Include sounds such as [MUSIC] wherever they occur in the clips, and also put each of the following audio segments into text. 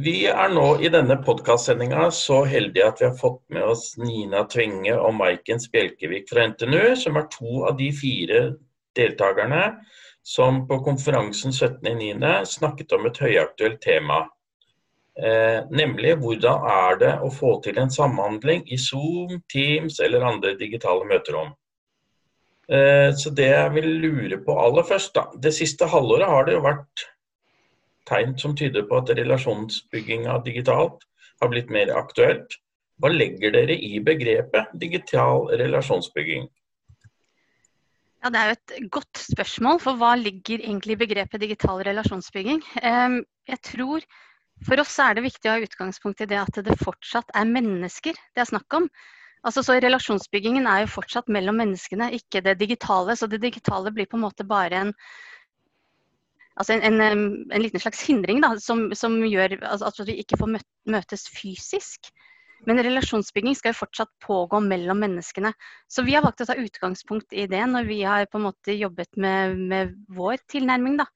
Vi er nå i denne podkastsendinga så heldige at vi har fått med oss Nina Tvenge og Maiken Spjelkevik fra NTNU, som er to av de fire deltakerne som på konferansen 17.9. snakket om et høyaktuelt tema. Eh, nemlig hvordan er det å få til en samhandling i Zoom, Teams eller andre digitale møterom. Eh, så det jeg vil lure på aller først, da. Det siste halvåret har det jo vært tegn som tyder på at relasjonsbygginga digitalt har blitt mer aktuelt. Hva legger dere i begrepet digital relasjonsbygging? Ja, Det er jo et godt spørsmål, for hva ligger egentlig i begrepet digital relasjonsbygging? Jeg tror For oss er det viktig å ha utgangspunkt i det at det fortsatt er mennesker det er snakk om. Altså, så Relasjonsbyggingen er jo fortsatt mellom menneskene, ikke det digitale. Så det digitale blir på en måte bare en, altså en, en, en liten slags hindring da, som, som gjør altså, at vi ikke får møtes fysisk. Men relasjonsbygging skal jo fortsatt pågå mellom menneskene. Så vi har valgt å ta utgangspunkt i det når vi har på en måte jobbet med, med vår tilnærming. Da.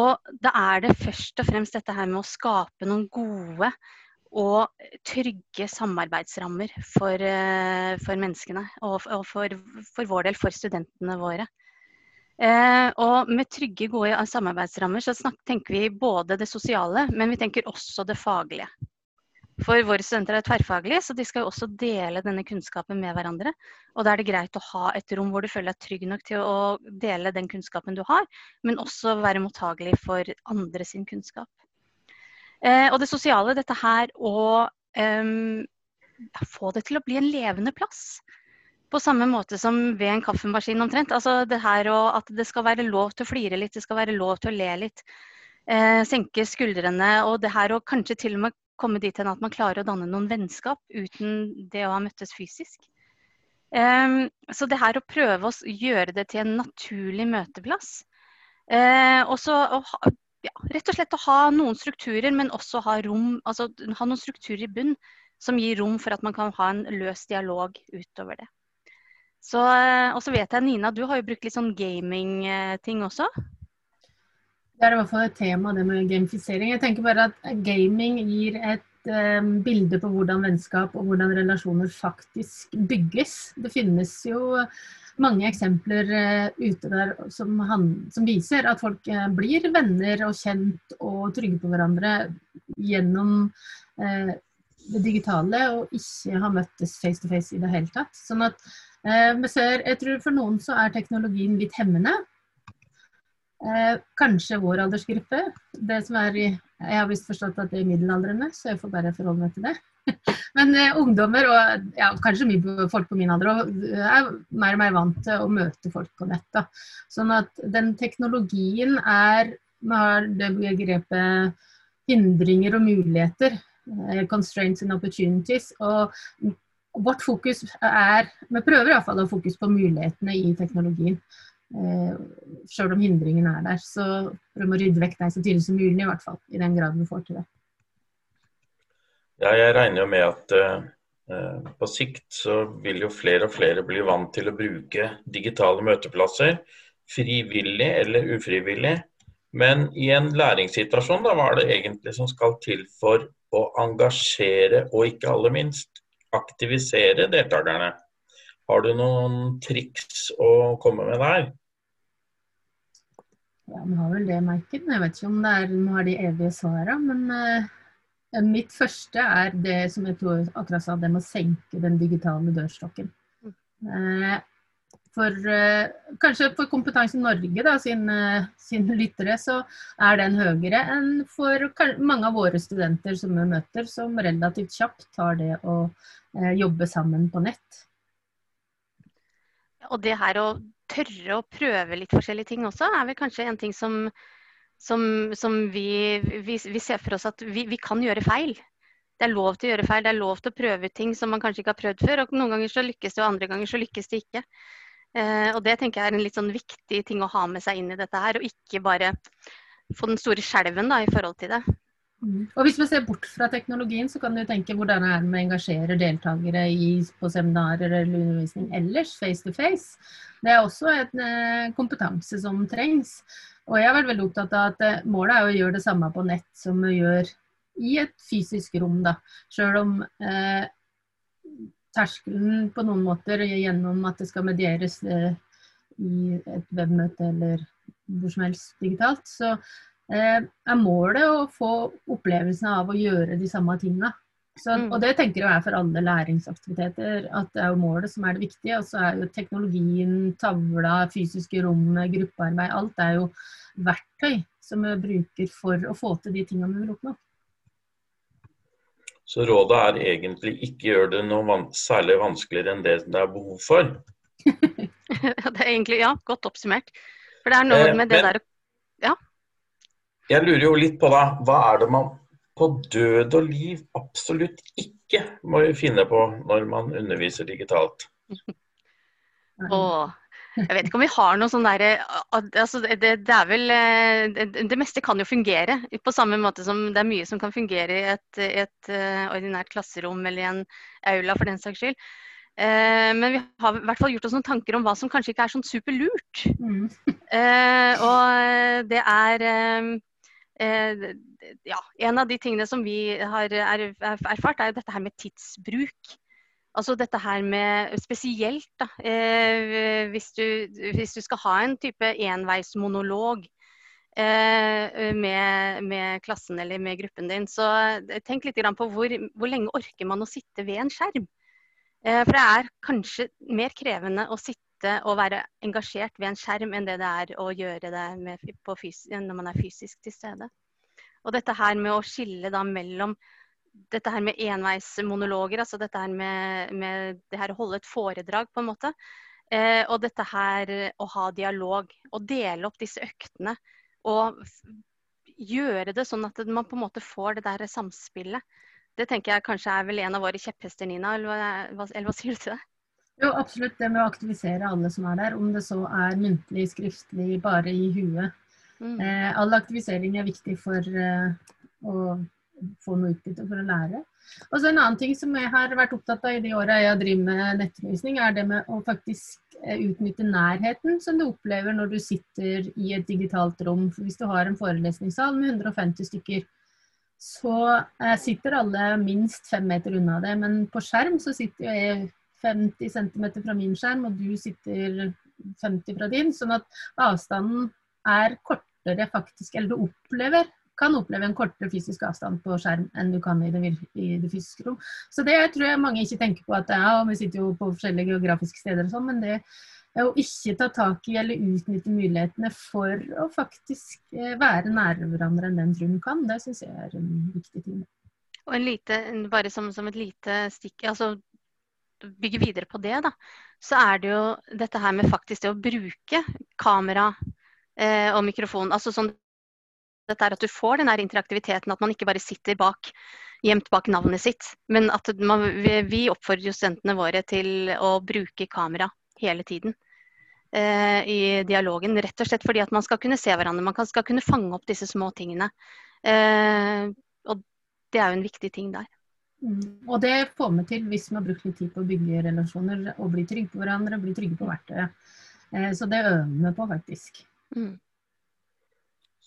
Og da er det først og fremst dette her med å skape noen gode og trygge samarbeidsrammer for, eh, for menneskene. Og, og for, for, vår del for studentene våre. Eh, og med trygge, gode samarbeidsrammer så snak, tenker vi både det sosiale, men vi tenker også det faglige. For våre studenter er tverrfaglige, så de skal jo også dele denne kunnskapen med hverandre. Og da er det greit å ha et rom hvor du føler deg trygg nok til å dele den kunnskapen du har, men også være mottagelig for andre sin kunnskap. Eh, og det sosiale, dette her å eh, få det til å bli en levende plass. På samme måte som ved en kaffemaskin omtrent. Altså det her og At det skal være lov til å flire litt, det skal være lov til å le litt. Eh, senke skuldrene. Og det her å kanskje til og med komme dit hen at man klarer å danne noen vennskap uten det å ha møttes fysisk. Um, så det her å prøve å gjøre det til en naturlig møteplass. Uh, og så ja, rett og slett å ha noen strukturer, men også ha, rom, altså, ha noen strukturer i bunn som gir rom for at man kan ha en løs dialog utover det. Eh, og så vet jeg, Nina, du har jo brukt litt sånn gaming-ting også? Det er i hvert fall et tema, det med gamifisering. Jeg tenker bare at gaming gir et um, bilde på hvordan vennskap og hvordan relasjoner faktisk bygges. Det finnes jo mange eksempler uh, ute der som, han, som, viser at folk uh, blir venner og kjent og trygge på hverandre gjennom uh, det digitale og ikke har møttes face to face i det hele tatt. Sånn at jeg tror For noen så er teknologien litt hemmende. kanskje vår aldersgruppe. Det som er jeg har visst forstått at det er middelaldrende, så jeg får bare forholde meg til det. [LAUGHS] Men eh, ungdommer, og ja, kanskje mye folk på min alder, er mer og mer vant til å møte folk på nett. Da. Sånn at den teknologien er Vi har det begrepet hindringer og muligheter. Eh, constraints and opportunities. Og vårt fokus er Vi prøver iallfall å ha fokus på mulighetene i teknologien. Eh, Sjøl om hindringene er der. Så prøv å rydde vekk deg så tidlig som mulig, i hvert fall. I den grad vi får til det. Ja, jeg regner jo med at eh, på sikt så vil jo flere og flere bli vant til å bruke digitale møteplasser. Frivillig eller ufrivillig. Men i en læringssituasjon, da, hva er det egentlig som skal til for å engasjere, og ikke aller minst aktivisere deltakerne? Har du noen triks å komme med der? Ja, vi har vel det, merket. Jeg vet ikke om det er, vi har de evige svarene, men uh mitt første er det som jeg tror akkurat sa, det med å senke den digitale dørstokken. Eh, for uh, kanskje for Kompetanse Norge da, sin, sin, lyttere, så er den høyere enn for mange av våre studenter som vi møter, som relativt kjapt tar det å jobbe sammen på nett. Og det her å tørre å prøve litt forskjellige ting også, er vel kanskje en ting som som, som vi, vi, vi, ser for oss at vi, vi, kan gjøre feil. Det er lov til å gjøre feil, det er lov til å prøve ting som man kanskje ikke har prøvd før. og Noen ganger så lykkes det, og andre ganger så lykkes det ikke. Eh, og Det tenker jeg er en litt sånn viktig ting å ha med seg inn i dette her, og ikke bare få den store skjelven da, i forhold til det. Mm. Og Hvis vi ser bort fra teknologien, så kan du tenke hvordan er det med å engasjere deltakere i, på seminarer eller undervisning ellers, face to face. Det er også en eh, kompetanse som trengs. Og jeg har vært veldig opptatt av at eh, målet er å gjøre det samme på nett som vi gjør i et fysisk rom, da. Sjøl om eh, terskelen på noen måter gjennom at det skal medieres eh, i et webmøte eller hvor som helst digitalt, så eh, er målet å få opplevelsen av å gjøre de samme tingene. Så, mm. og det tenker jeg er for alle læringsaktiviteter, at det er jo målet som er det viktige. Og så er jo teknologien, tavla, fysiske rommet, gruppearbeid, alt er jo verktøy som vi bruker for å få til de tingene vi vil oppnå. Så rådet er egentlig ikke gjør det noe van særlig vanskeligere enn det det er behov for? [LAUGHS] det er egentlig, ja, godt oppsummert. For det er noe eh, med det men, der Ja. Jeg lurer jo litt på da, hva er det man på død og liv absolutt ikke må finne på når man underviser digitalt? [LAUGHS] [LAUGHS] Åh, jeg vet ikke om vi har noe sånn derre altså det, det, er vel eh, det, det, meste kan jo fungere. På samme måte som det er mye som kan fungere i et, et uh, ordinært klasserom eller i en aula for den saks skyld. Uh, men vi har i hvert fall gjort oss noen tanker om hva som kanskje ikke er sånn superlurt. Mm. [LAUGHS] og det er ja, en av de tingene som vi har erfart, er jo dette her med tidsbruk. Altså dette her med spesielt, da, eh, hvis, du, hvis, du, skal ha en type enveismonolog eh, med, med, klassen eller med gruppen din, så tenk litt på hvor, hvor, lenge orker man å sitte ved en skjerm. Eh, for det er kanskje mer krevende å sitte og være engasjert ved en skjerm enn det det er å gjøre det med, når man er fysisk til stede. Og dette her med å skille da mellom dette her med enveismonologer, altså dette her med, med, det her å holde et foredrag, på en måte. Eh, og dette her å ha dialog. Og dele opp disse øktene. Og gjøre det sånn at man på en måte får det der samspillet. Det tenker jeg kanskje er vel en av våre kjepphester, Nina. Eller hva, eller hva sier du til det? Jo, absolutt. Det med å aktivisere alle som er der. Om det så er muntlig, skriftlig, bare i huet. Mm. Eh, all aktivisering er viktig for eh, å få noe utbytte for å lære. Og så En annen ting som jeg har vært opptatt av i de åra jeg driver med nettundervisning, er det med å faktisk eh, utnytte nærheten som du opplever når du sitter i et digitalt rom. For Hvis du har en forelesningssal med 150 stykker, så eh, sitter alle minst fem meter unna det. Men på skjerm så sitter jeg 50 cm fra min skjerm, og du sitter 50 fra din. Sånn at avstanden er kortere faktisk, eller du opplever kan oppleve en kortere fysisk avstand på skjerm enn du kan i det, i det fysiske rom. Så det tror jeg mange ikke tenker på at er, vi sitter jo på forskjellige geografiske steder og sånn, men det å ikke ta tak i eller utnytte mulighetene for å faktisk eh, være nære hverandre enn den tror kan, det syns jeg er en viktig ting. Og en lite, bare som, som et lite stikk, altså bygge videre på det, da, så er det jo dette her med faktisk det å bruke kamera eh, og mikrofon. altså sånn dette er at du får den interaktiviteten, at man ikke bare sitter bak, gjemt bak navnet sitt. Men at man, vi oppfordrer studentene våre til å bruke kamera hele tiden eh, i dialogen. Rett og slett fordi at man skal kunne se hverandre, man skal kunne fange opp disse små tingene. Eh, og det er jo en viktig ting der. Mm. Og det får vi til hvis vi har brukt litt tid på å bygge relasjoner og bli trygge på hverandre, bli trygge på verktøyet. Eh, så det øver vi på, faktisk. Mm.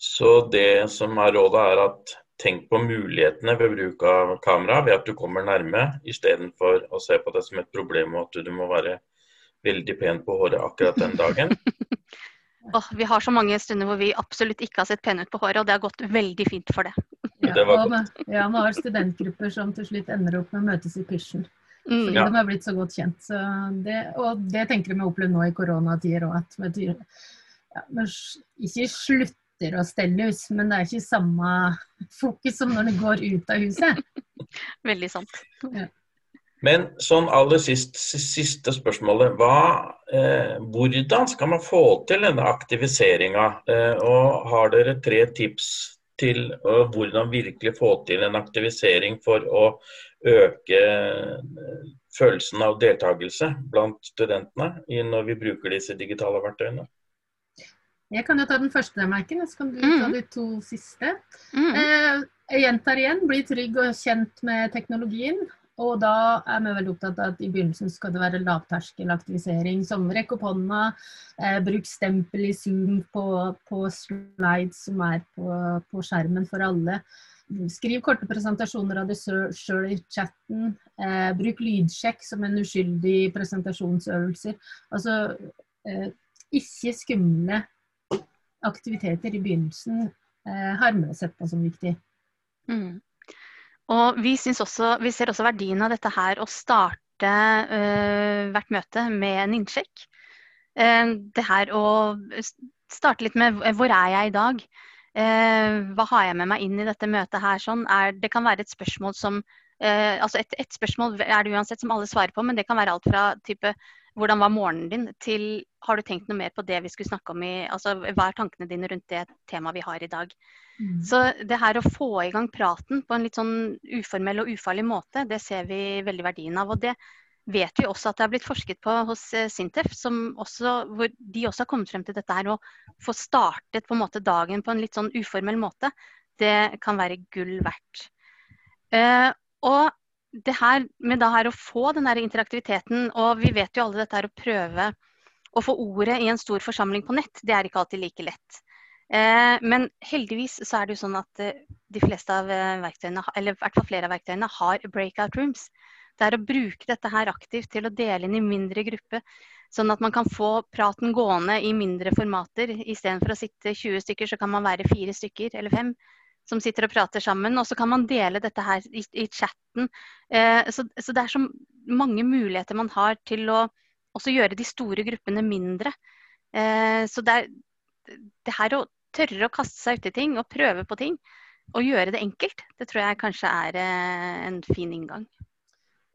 Så det som er rådet, er at tenk på mulighetene ved bruk av kamera, ved at du kommer nærme, istedenfor å se på det som et problem og at du må være veldig pen på håret akkurat den dagen. [LAUGHS] oh, vi har så mange stunder hvor vi absolutt ikke har sett pene ut på håret, og det har gått veldig fint for det. ja, det og, ja, nå har studentgrupper som til slutt ender opp med å møtes i pysjen. Mm. Fordi ja. de har blitt så godt kjent. Så det, og det tenker vi å oppleve nå i koronatider òg. At ja, ikke slutt slutter å stelle hus, men det er ikke samme fokus som når det går ut av huset. [LAUGHS] Veldig sant. Ja. Men sånn aller sist, siste spørsmålet. Hva, eh, hvordan skal man få til denne aktiviseringa? Eh, og har dere tre tips til uh, hvordan virkelig få til en aktivisering for å øke uh, følelsen av deltakelse blant studentene når vi bruker disse digitale verktøyene? Jeg kan jo ta den første, Maiken, så kan du ta mm. de to siste. Mm. Eh, jeg gjentar igjen, bli trygg og kjent med teknologien. Og da er vi veldig opptatt av at i begynnelsen skal det være lavterskelaktivisering. Som rekk opp hånda, eh, bruk stempel i Zoom på, på slides som er på, på, skjermen for alle. skriv korte presentasjoner av det sjøl i chatten. Eh, bruk lydsjekk som en uskyldig presentasjonsøvelse. Altså eh, ikke skumle aktiviteter i begynnelsen eh, har vi sett på som viktig. Mm. Og vi, også, vi, ser også verdien av dette her å starte eh, hvert møte med en innsjekk. Eh, det her å starte litt med hvor er jeg i dag? Uh, hva har jeg med meg inn i dette møtet her? Sånn? Er, det kan være et spørsmål som altså et, et, spørsmål er det uansett som alle svarer på, men det kan være alt fra type hvordan var morgenen din, til har du tenkt noe mer på det vi skulle snakke om i altså Hva er tankene dine rundt det temaet vi har i dag? Mm. Så det her å få i gang praten på en litt sånn uformell og ufarlig måte, det ser vi veldig verdien av. Og det vet vi også at det har blitt forsket på hos eh, Sintef, også, hvor de også har kommet frem til dette her å få startet på en måte dagen på en litt sånn uformell måte. Det kan være gull verdt. Uh, og det her med det her å få den der interaktiviteten, og vi vet jo alle dette her å prøve å få ordet i en stor forsamling på nett, det er ikke alltid like lett. Eh, men heldigvis så er det jo sånn at eh, de fleste av eh, verktøyene, eller i hvert fall flere av verktøyene, har breakout rooms. Det er å bruke dette her aktivt til å dele inn i mindre grupper, sånn at man kan få praten gående i mindre formater. Istedenfor å sitte 20 stykker, så kan man være fire stykker eller fem som sitter og prater sammen. Og så kan man dele dette her i, i chatten. Eh, så, så, det er så mange muligheter man har til å også gjøre de store gruppene mindre. Eh, så det, er, det her å tørre å kaste seg uti ting og prøve på ting og gjøre det enkelt, det tror jeg kanskje er eh, en fin inngang.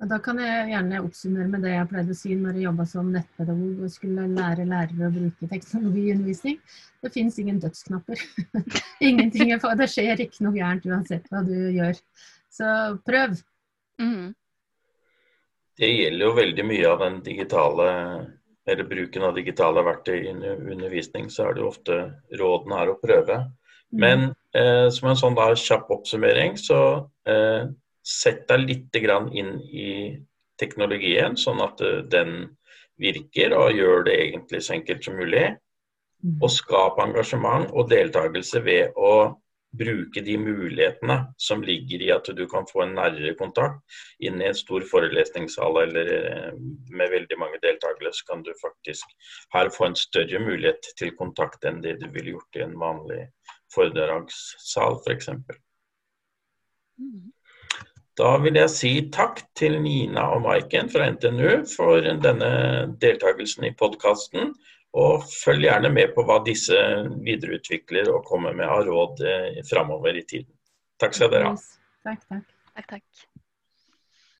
Da kan jeg gjerne oppsummere med det jeg pleide å si når jeg jobba som nettpedagog og skulle lære lærere å bruke teknologi i undervisning. Det finnes ingen dødsknapper. [LAUGHS] Ingenting er for, Det skjer ikke noe gærent uansett hva du gjør. Så prøv. Mm. Det gjelder jo veldig mye av den digitale eller bruken av digitale verktøy i undervisning, så er det jo ofte rådene er å prøve. Mm. Men eh, som en sånn da kjapp oppsummering, så eh, sett deg litt inn i teknologien, sånn at eh, den virker og gjør det egentlig så enkelt som mulig. Mm. Og skap engasjement og deltakelse ved å bruke de mulighetene som ligger i at du kan få en nærere kontakt inn i en stor forelesningssal eller eh, med veldig mange deltakere, så kan du faktisk her få en større mulighet til kontakt enn det du ville gjort i en vanlig foredragssal f.eks. For. Da vil jeg si takk til Nina og Maiken fra NTNU for denne deltakelsen i podkasten. Og følg gjerne med på hva disse videreutvikler og kommer med av råd eh, framover i tiden. Takk skal dere ha. Takk, takk. takk, takk.